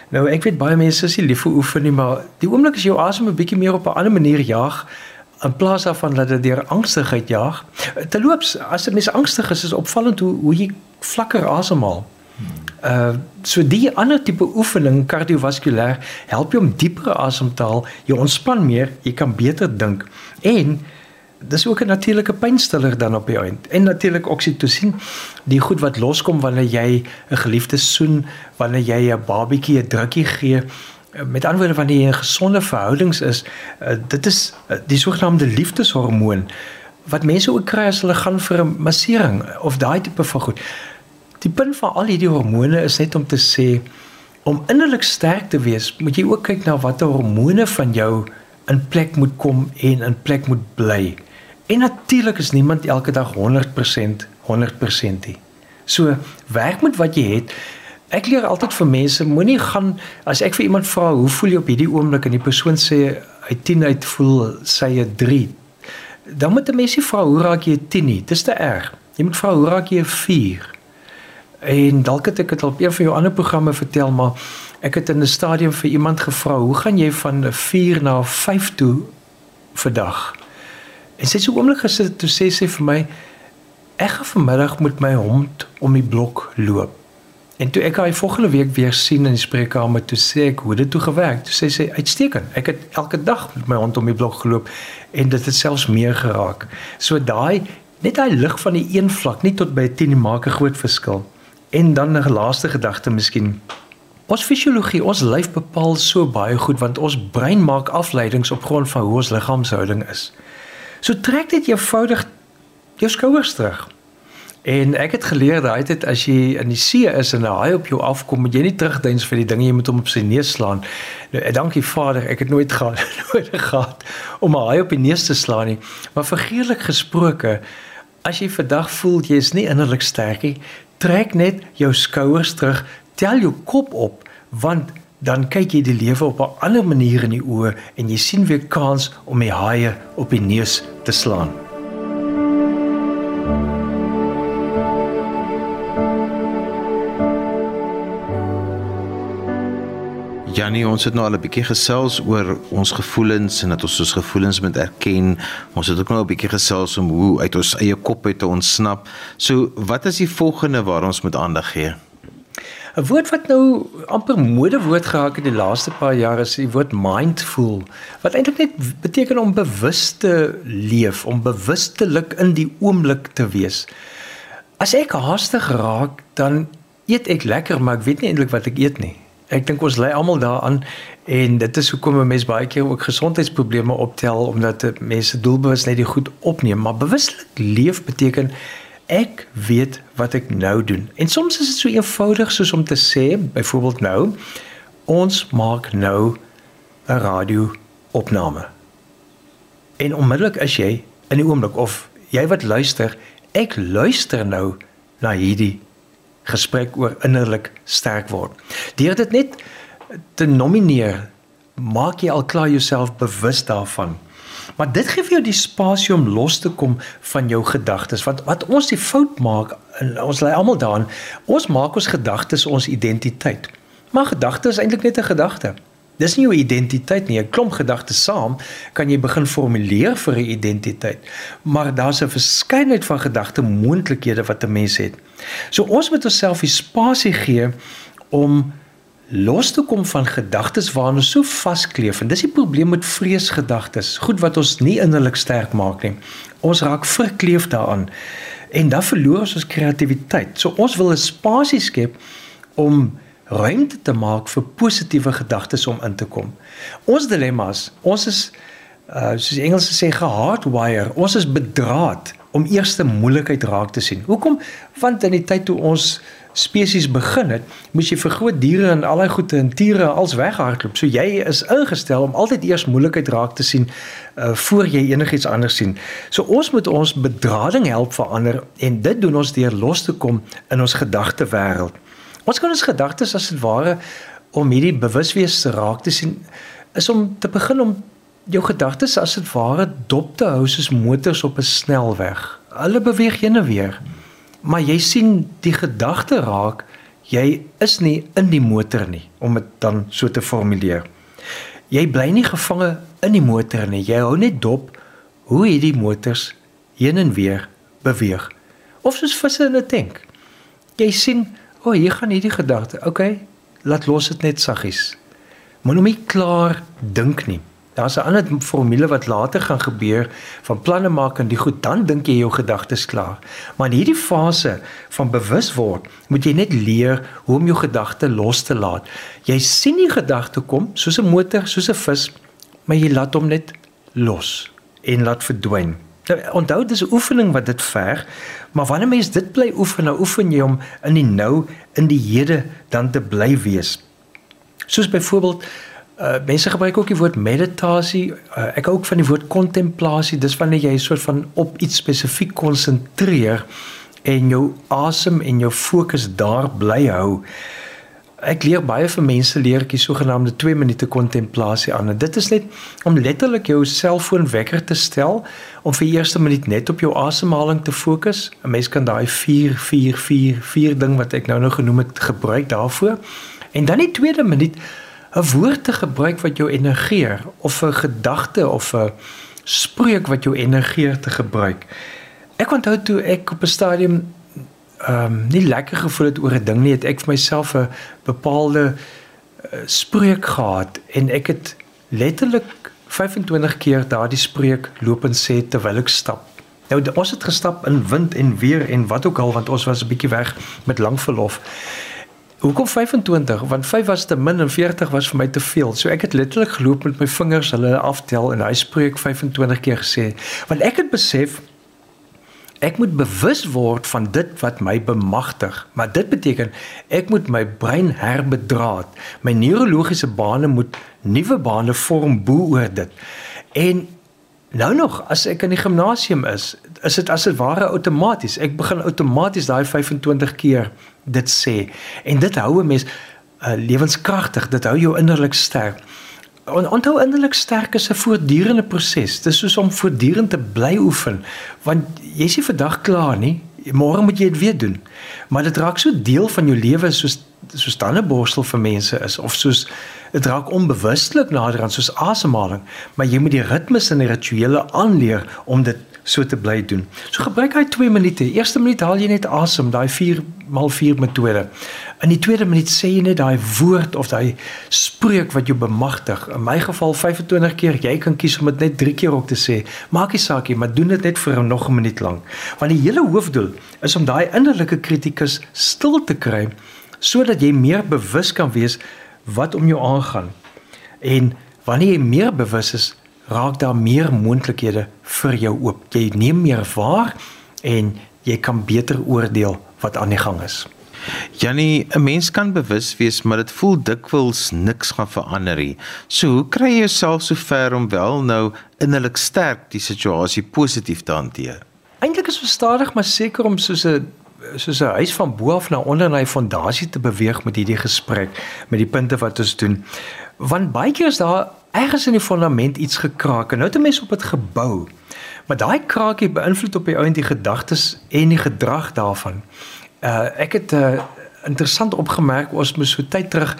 Nou ek weet baie mense is nie lief vir oefen nie, maar die oomblik as jou asem 'n bietjie meer op 'n ander manier jaag, in plaas daarvan dat dit deur angstigheid jaag. Terloops, as 'n mens angstig is, is opvallend hoe hoe jy vlakker asemhaal. Uh so die ander tipe oefening kardiovaskulêr help jou om dieper asem te haal, jy ontspan meer, jy kan beter dink. En dis ook 'n natuurlike pynstiller dan op die eind. En natuurlik oksitosien, die goed wat loskom wanneer jy 'n geliefde soen, wanneer jy 'n babietjie 'n drukkie gee met ander woorde wanneer jy in gesonde verhoudings is, uh, dit is uh, die sogenaamde liefdeshormoon wat mense ook kry as hulle gaan vir 'n massering of daai tipe van goed. Die punt van al hierdie hormone is net om te sê om innerlik sterk te wees, moet jy ook kyk na watter hormone van jou in plek moet kom en in plek moet bly. En natuurlik is niemand elke dag 100% 100% nie. So werk met wat jy het ek leer altyd vir mense moenie gaan as ek vir iemand vra hoe voel jy op hierdie oomblik? en die persoon sê uit 10 uit voel sy 'n 3 dan moet 'n mens nie vra hoe raak jy 'n 10 nie? Dis te erg. Jy moet vra hoe raak jy 'n 4 en dalk het ek dit op een van jou ander programme vertel maar ek het in 'n stadium vir iemand gevra hoe gaan jy van 'n 4 na 'n 5 toe vandag? En sy het so oomblik gesit toe sê sy vir my ek gaan vanmiddag met my hond om die blok loop En toe ek haar volgende week weer sien in die spreekkamer, toe sê ek hoe dit toe gewerk. Toe sê sy uitstekend. Ek het elke dag met my hond om die blok geloop en dit het selfs meer geraak. So daai net daai lig van die een vlak, nie tot by 10 maak 'n groot verskil. En dan 'n laaste gedagte miskien. Ons fisiologie, ons lyf bepaal so baie goed want ons brein maak afleidings op grond van hoe ons liggaamshouding is. So trek dit eenvoudig jou skouers terug. En ek het geleer daai tyd as jy in die see is en 'n haai op jou afkom, moet jy nie terugdeins vir die dinge jy moet hom op sy neus slaan. Nou, dankie Vader, ek het nooit *laughs* gehad nooit gehad om 'n haai op die neus te slaan nie. Maar vergeerlik gesproke, as jy vandag voel jy is nie innerlik sterk nie, trek net jou skouers terug, tel jou kop op, want dan kyk jy die lewe op 'n ander manier in die oë en jy sien weer kans om die haie op die neus te slaan. Janie, ons het nou al 'n bietjie gesels oor ons gevoelens en dat ons ons gevoelens moet erken. Ons het ook nou 'n bietjie gesels om hoe uit ons eie kop uit te ontsnap. So, wat is die volgende waar ons moet aandag gee? 'n Woord wat nou amper modewoord geraak het die laaste paar jare is die woord mindful, wat eintlik net beteken om bewus te leef, om bewustelik in die oomblik te wees. As ek haastig raak, dan eet ek lekker, maar ek weet nie eintlik wat ek eet nie. Ek dink ons lê almal daaraan en dit is hoekom 'n mens baie keer ook gesondheidsprobleme optel omdat mense doelbewus net die goed opneem, maar bewuslik leef beteken ek weet wat ek nou doen. En soms is dit so eenvoudig soos om te sê, byvoorbeeld nou, ons maak nou 'n radio opname. En onmiddellik as jy in die oomblik of jy wat luister, ek luister nou na hierdie gesprek oor innerlik sterk word. Deur dit net te nomineer, maak jy al klaar jouself bewus daarvan. Maar dit gee vir jou die spasie om los te kom van jou gedagtes. Want wat ons die fout maak, ons lê almal daarin, ons maak ons gedagtes ons identiteit. Maar gedagtes is eintlik net 'n gedagte. Dis nie jou identiteit nie. 'n Klomp gedagtes saam kan jy begin formuleer vir 'n identiteit. Maar daar's 'n verskeidenheid van gedagte moontlikhede wat 'n mens het. So ons moet onsself die spasie gee om los te kom van gedagtes waarna ons so vaskleef. En dis die probleem met vreesgedagtes. Goed wat ons nie innerlik sterk maak nie. Ons raak verkleef daaraan en dan verloor ons ons kreatiwiteit. So ons wil 'n spasie skep om ruimte te maak vir positiewe gedagtes om in te kom. Ons dilemma's, ons is uh soos die Engelse sê gehardwire. Ons is bedraad om eerste moeilikheid raak te sien. Hoekom? Want in die tyd toe ons spesies begin het, moes jy vir groot diere en allerlei goeie en tiere als weghardloop. So jy is ingestel om altyd eers moeilikheid raak te sien uh voor jy enigiets anders sien. So ons moet ons bedrading help verander en dit doen ons deur los te kom in ons gedagte wêreld. Ons kan ons gedagtes as dit ware om hierdie bewuswees te raak te sien is om te begin om jou gedagtes as dit ware dop te hou soos motors op 'n snelweg. Hulle beweeg heen en weer. Maar jy sien die gedagte raak, jy is nie in die motor nie om dit dan so te formuleer. Jy bly nie gevange in die motor nie. Jy hou net dop hoe hierdie motors heen en weer beweeg. Of soos visse in 'n tank. Jy sien O, oh, hier gaan hierdie gedagte. OK, laat los dit net saggies. Moenie klaar dink nie. Daar's 'n ander formule wat later gaan gebeur van planne maak en die goed dan dink jy jou gedagtes klaar. Maar in hierdie fase van bewus word, moet jy net leer hoe om jou gedagte los te laat. Jy sien die gedagte kom soos 'n motor, soos 'n vis, maar jy laat hom net los en laat verdwyn. Nou, onthou dis 'n oefening wat dit verg, maar wanneer mens dit bly oefen, nou oefen jy om in die nou, in die hede dan te bly wees. Soos byvoorbeeld uh mense gebruik ook die woord meditasie. Uh, ek hou ook van die woord kontemplasie. Dis wanneer jy 'n soort van op iets spesifiek konsentreer en jou asem en jou fokus daar bly hou ek leer baie vir mense leer ek die sogenaamde 2 minute kontemplasie aan. En dit is net om letterlik jou selfoon wekker te stel om vir eerste minuut net op jou asemhaling te fokus. 'n Mens kan daai 4 4 4 4 ding wat ek nou nou genoem het gebruik daarvoor. En dan die tweede minuut 'n woord te gebruik wat jou energeer of 'n gedagte of 'n spreuk wat jou energeer te gebruik. Ek onthou toe ek op 'n stadium ehm um, nie lekker gevoel het oor 'n ding nie, het ek vir myself 'n bepaalde uh, spreuk gehad en ek het letterlik 25 keer daardie spreuk loop en sê terwyl ek stap. Nou ons het gestap in wind en weer en wat ook al want ons was 'n bietjie weg met lang verlof. Hoekom 25? Want 5 was te min en 40 was vir my te veel. So ek het letterlik geloop met my vingers hulle aftel en hy spreek 25 keer gesê. Want ek het besef Ek moet bewus word van dit wat my bemagtig, maar dit beteken ek moet my brein herbedraad. My neurologiese bane moet nuwe bane vorm bo oor dit. En nou nog, as ek in die gimnasium is, is dit as dit ware outomaties. Ek begin outomaties daai 25 keer dit sê en dit hou 'n mens uh, lewenskragtig, dit hou jou innerlik sterk. En onthou innerlik sterk is 'n voortdurende proses. Dis soos om voortdurend te bly oefen, want jy is nie vandag klaar nie. Môre moet jy dit weer doen. Maar dit raak so deel van jou lewe soos soos dan 'n borstel vir mense is of soos dit raak onbewustelik nader aan soos asemhaling, maar jy moet die ritmes en die rituele aanleer om dit so te bly doen. So gebruik hy 2 minute. Eerste minuut haal jy net asem, daai 4 x 4 metode. In die tweede minuut sê jy net daai woord of daai spreek wat jou bemagtig. In my geval 25 keer. Jy kan kies om dit net 3 keer op te sê. Maak nie saak nie, maar doen dit net vir nog 'n minuut lank. Want die hele hoofdoel is om daai innerlike kritikus stil te kry sodat jy meer bewus kan wees wat om jou aangaan. En wanneer jy meer bewus is, raak daar meer moontlikhede vir jou oop. Jy neem meer waar en jy kan beter oordeel wat aan die gang is. Jannie, 'n mens kan bewus wees, maar dit voel dikwels niks gaan verander nie. So, hoe kry jy jouself so ver om wel nou innerlik sterk die situasie positief te hanteer? Eintlik is verstadig, maar seker om soos 'n soos 'n huis van bo af na onder na die fondasie te beweeg met hierdie gesprek, met die punte wat ons doen. Want baie keer is daar ergens in die fondament iets gekraak en nou het 'n mens op dit gebou. Maar daai kraakie beïnvloed op die ou en die gedagtes en die gedrag daarvan. Uh ek het 'n uh, interessant opgemerk ons moes so tyd terug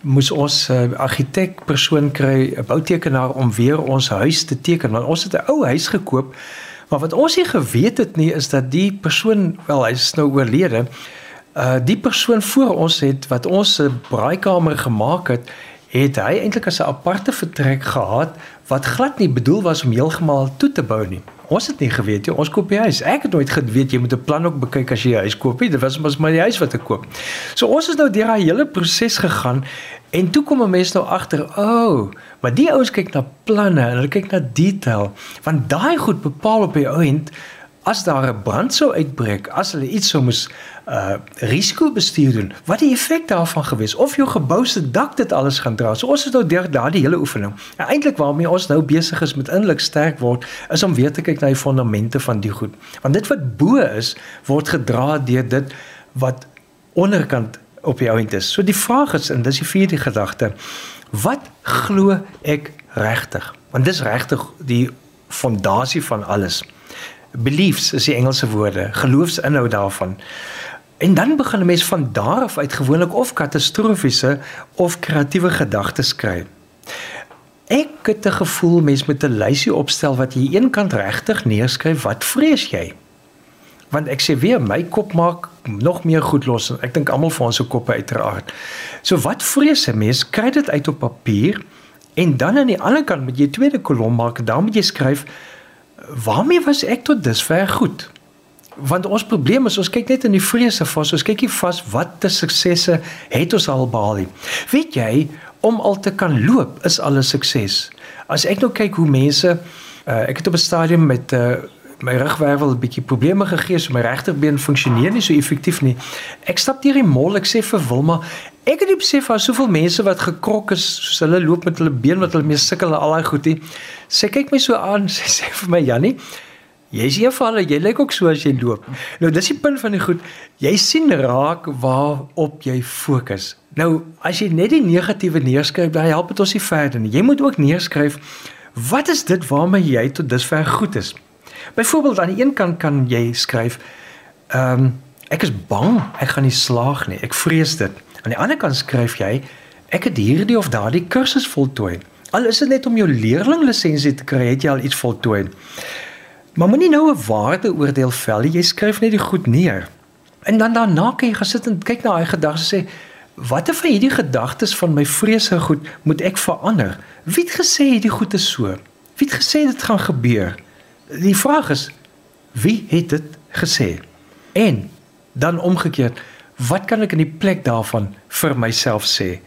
moes ons 'n uh, argitek persoon kry, 'n boutekenaar om weer ons huis te teken want ons het 'n ou huis gekoop. Maar wat ons nie geweet het nie is dat die persoon wel hy's nou oorlede. Uh die persoon voor ons het wat ons 'n braaikamer gemaak het, het hy eintlik as 'n aparte vertrek gehad wat glad nie bedoel was om heeltemal toe te bou nie. Ons het nie geweet jy, ons koop die huis. Ek het nooit geweet jy moet 'n plan ook bekyk as jy 'n huis koop nie. Dit was mos maar die huis wat ek koop. So ons is nou deur daai hele proses gegaan en toe kom 'n mens nou agter, o, oh, maar die ouens kyk na planne en hulle kyk na detail. Want daai goed bepaal op die ou end as daar 'n brand sou uitbreek, as hulle iets sou moes uh risikobestuur doen, wat die effek daarvan gewees of jou gebou se dak dit alles gaan dra. So ons het nou deur daardie hele oefening. En eintlik waarmee ons nou besig is met innerlik sterk word, is om weer te kyk na die fondamente van die goed. Want dit wat bo is, word gedra deur dit wat onderkant op die ount is. So die vraag is en dis die vierde gedagte. Wat glo ek regtig? Want dis regtig die fondasie van alles beliefs is die Engelse woorde, geloofsinhoud daarvan. En dan begin 'n mens van daar af uit gewoonlik of katastrofiese of kreatiewe gedagtes kry. Ek het 'n gevoel mens met 'n lysie opstel wat jy eenkant regtig neerskryf wat vrees jy? Want ek sê weer my kop maak nog meer goed los. Ek dink almal van ons se koppe uiteraard. So wat vrees 'n mens? Kry dit uit op papier en dan aan die ander kant met jy tweede kolom maak, dan moet jy skryf waarmee was ek tot dusver goed? Want ons probleem is ons kyk net in die vrese vas, ons kyk nie vas watter suksesse het ons al behaal nie. Weet jy, om al te kan loop is al 'n sukses. As ek nou kyk hoe mense uh, ek het op 'n stadium met uh, my rugwervel 'n bietjie probleme gegee, so my regterbeen funksioneer nie so effektief nie. Ek stap deur die mall, ek sê vir Wilma, ek het besef daar soveel mense wat gekrok is, soos hulle loop met hulle been wat hulle mee sukkel en al daai goed nie. Sy kyk my so aan, *laughs* sy sê vir my, "Jannie, jy's een van hulle, jy lyk ook so as jy loop." Nou, dis die punt van die goed. Jy sien raak waarop jy fokus. Nou, as jy net die negatiewe neerskryf, dan help dit ons nie verder nie. Jy moet ook neerskryf wat is dit waarmee jy tot dusver goed is? Byvoorbeeld aan die een kant kan jy skryf ehm um, ek is bang ek gaan nie slaag nie. Ek vrees dit. Aan die ander kant skryf jy ek het hierdie of daardie kursus voltooi. Al is dit net om jou leerlinglisensie te kry, het jy al iets voltooi. Maar moenie nou 'n waardeoordeel vel nie. Jy skryf net die goed neer. En dan daarna kan jy gesit en kyk na daai gedagtes sê watter van hierdie gedagtes van my vrese goed moet ek verander? Wie het gesê hierdie goed is so? Wie het gesê dit gaan gebeur? Die vraag is wie het dit gesê? En dan omgekeerd, wat kan ek in die plek daarvan vir myself sê?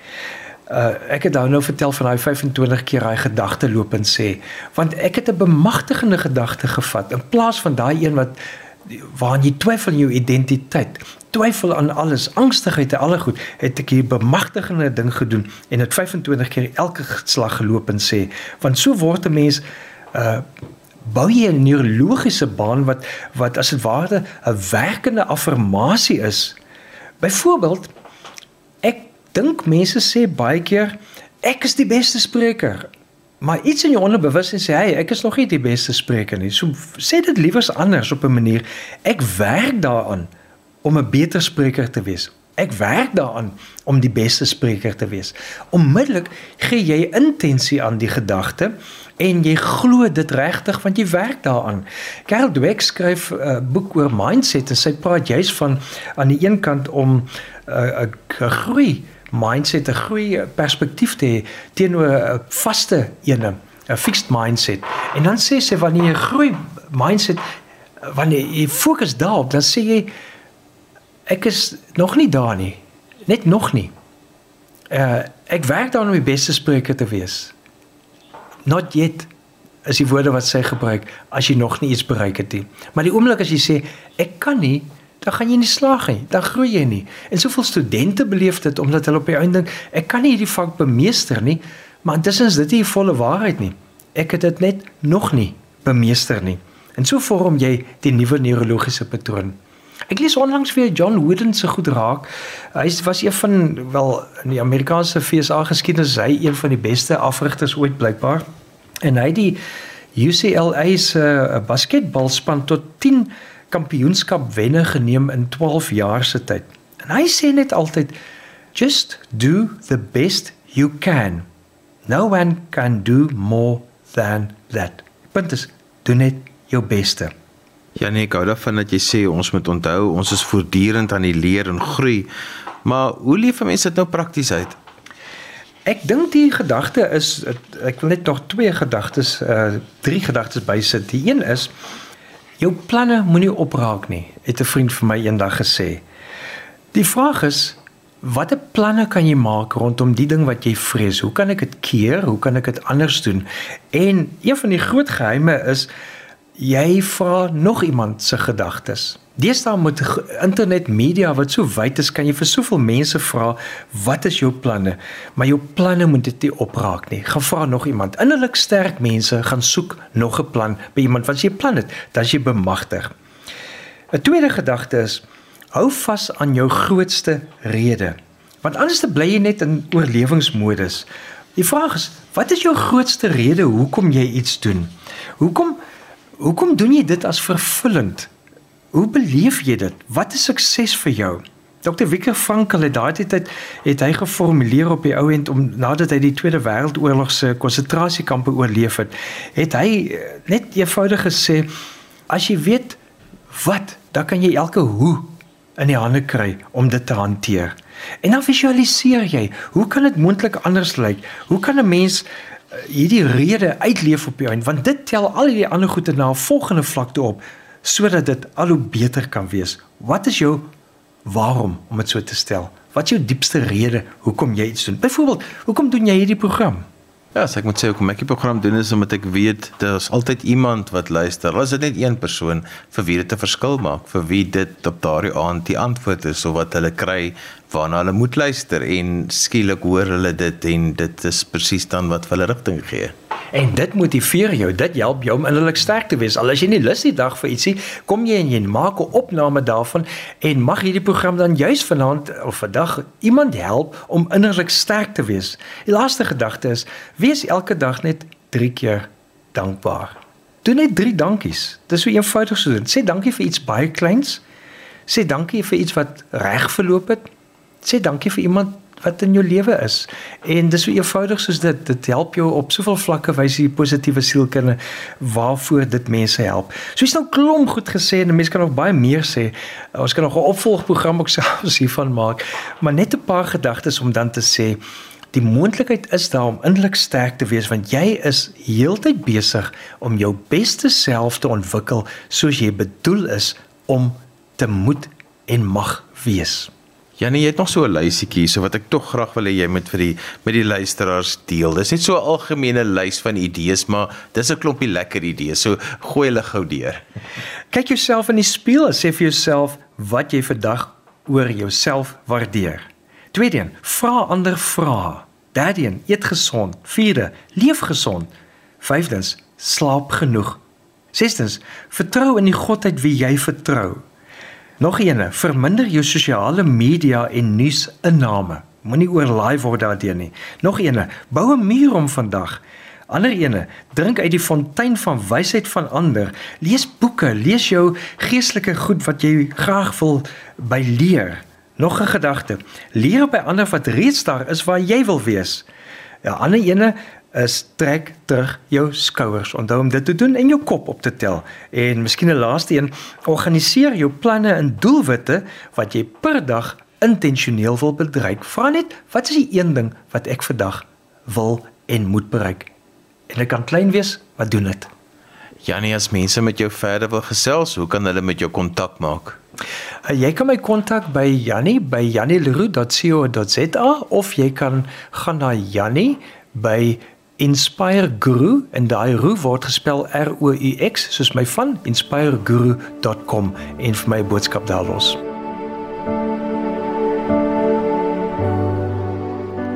Uh ek het nou vertel van daai 25 keer daai gedagte loop en sê, want ek het 'n bemagtigende gedagte gevat in plaas van daai een wat waarin jy twyfel jou identiteit, twyfel aan alles, angstigheid en al goed, het ek hier bemagtigende ding gedoen en dit 25 keer elke slag geloop en sê, want so word 'n mens uh bou jy 'n neurologiese baan wat wat as dit ware 'n werkende affirmasie is. Byvoorbeeld ek dink mense sê baie keer ek is die beste spreker. Maar iets in jou onderbewussyn sê hy ek is nog nie die beste spreker nie. So sê dit liewers anders op 'n manier. Ek werk daaraan om 'n beter spreker te wees. Ek werk daaraan om die beste spreker te wees. Onmiddellik gee jy intensie aan die gedagte en jy glo dit regtig want jy werk daaraan. Carol Dweck skryf 'n uh, boek oor mindset en sy praat juis van aan die een kant om 'n uh, 'n groei mindset, 'n groei perspektief te hê teenoor 'n vaste ene, 'n fixed mindset. En dan sê sy wanneer jy groei mindset wanneer jy fokus daarop, dan sê jy ek is nog nie daar nie. Net nog nie. Uh ek werk daaraan om die beste spreker te wees. Not yet is die woorde wat sy gebruik as jy nog nie iets bereik het nie. Maar die oomblik as jy sê ek kan nie, dan gaan jy nie slaag nie. Dan groei jy nie. En soveel studente beleef dit omdat hulle op die einde dink ek kan nie hierdie vak bemeester nie, maar intussen is dit nie die volle waarheid nie. Ek het dit net nog nie bemeester nie. En so vorm jy die nuwe neurologiese patroon. Ek lees onlangs weer John Wooden se goed raak. Hy was een van wel in die Amerikaanse FSA geskiedenis hy een van die beste afrigters ooit blykbaar. En hy die UCLA se uh, basketbalspan tot 10 kampioenskap wenne geneem in 12 jaar se tyd. En hy sê net altyd just do the best you can. No one can do more than that. Punt is doen net jou beste. Ja nee, ek hou daarvan dat jy sê ons moet onthou ons is voortdurend aan die leer en groei. Maar hoe leef mense dit nou prakties uit? Ek dink die gedagte is ek wil net nog twee gedagtes uh drie gedagtes bysit. Die een is jou planne moenie opraak nie, het 'n vriend vir my eendag gesê. Die vraag is watter planne kan jy maak rondom die ding wat jy vrees? Hoe kan ek dit keer? Hoe kan ek dit anders doen? En een van die groot geheime is jy vra nog iemand se gedagtes. Deesdae met internet media wat so wyd is, kan jy vir soveel mense vra, "Wat is jou planne?" Maar jou planne moet dit nie opraak nie. Gaan vra nog iemand. Innerlik sterk mense gaan soek nog 'n plan by iemand wat jy plan het, dan jy bemagtig. 'n Tweede gedagte is: hou vas aan jou grootste rede. Want anders te bly jy net in oorlewingsmodus. Die vraag is: wat is jou grootste rede hoekom jy iets doen? Hoekom Hoekom doen jy dit as vervullend? Hoe beleef jy dit? Wat is sukses vir jou? Dr. Viktor Frankl het daardie tyd het hy geformuleer op die ou end om nadat hy die Tweede Wêreldoorlog se konsentrasiekampe oorleef het, het hy eh, net eenvoudig gesê as jy weet wat, dan kan jy elke hoe in die hande kry om dit te hanteer. En dan visualiseer jy, hoe kan dit moontlik anders lyk? Hoe kan 'n mens hierdie rede uitleef op jou en want dit tel al die ander goede na 'n volgende vlak toe op sodat dit al hoe beter kan wees. Wat is jou waarom om dit so te stel? Wat is jou diepste rede hoekom jy iets doen? Byvoorbeeld, hoekom doen jy hierdie program? Ja, as ek moet sê hoekom ek die program doen is omdat ek weet daar's altyd iemand wat luister. Al is dit net een persoon vir wie dit 'n verskil maak, vir wie dit op daardie aand die antwoord is of wat hulle kry waarna hulle moet luister en skielik hoor hulle dit en dit is presies dan wat hulle rigting gee. En dit motiveer jou, dit help jou om innerlik sterk te wees. Al as jy nie lus die dag vir ietsie, kom jy en jy maak 'n opname daarvan en mag hierdie program dan juis vanaand of vandag iemand help om innerlik sterk te wees. Die laaste gedagte is: wees elke dag net 3 keer dankbaar. Doen net 3 dankies. Dis so eenvoudig so. Sê dankie vir iets baie kleins. Sê dankie vir iets wat reg verloop het. Sê dankie vir iemand wat in jou lewe is. En dis so eenvoudig soos dit. Dit help jou op soveel vlakke wys jy positiewe sielkunde waarvoor dit mense help. So is nou klomp goed gesê en mense kan nog baie meer sê. Ons kan nog 'n opvolgprogram ook *laughs* selfs hiervan maak. Maar net 'n paar gedagtes om dan te sê Die moontlikheid is daar om innerlik sterk te wees want jy is heeltyd besig om jou beste self te ontwikkel soos jy bedoel is om te moet en mag wees. Janie, jy het nog so 'n lysietjie so wat ek tog graag wil hê jy moet vir die met die luisteraars deel. Dis net so 'n algemene lys van idees, maar dis 'n klompie lekker idees. So gooi hulle gou deur. Kyk jouself in die spieël en sê vir jouself wat jy vandag oor jouself waardeer. Tweedeen, vra ander vrae. Derdeen, eet gesond. Vierde, leef gesond. Vyfdens, slaap genoeg. Sestens, vertrou in die Godheid wie jy vertrou. Nog eene, verminder jou sosiale media en nuusinname. Moenie oorlaai word daardeur nie. Nog eene, bou 'n muur om vandag. Ander ene, drink uit die fontein van wysheid van ander. Lees boeke, lees jou geestelike goed wat jy graag wil by leer. Nog 'n gedagte. Leer by ander wat reeds daar is waar jy wil wees. Ja, ander ene is trek terug jou skouers. Onthou om dit te doen en jou kop op te tel. En miskien 'n laaste een, organiseer jou planne en doelwitte wat jy per dag intentioneel wil bereik. Vra net, wat is die een ding wat ek vandag wil en moet bereik? En dit kan klein wees, wat doen dit? Janie, as mense met jou verder wil gesels, hoe kan hulle met jou kontak maak? Uh, jy kan my kontak by Jannie by jannieleroux.co.za of jy kan gaan na Jannie by Inspire Guru en daai roe word gespel R O U X soos my van inspireguru.com en vir my boodskap daar los.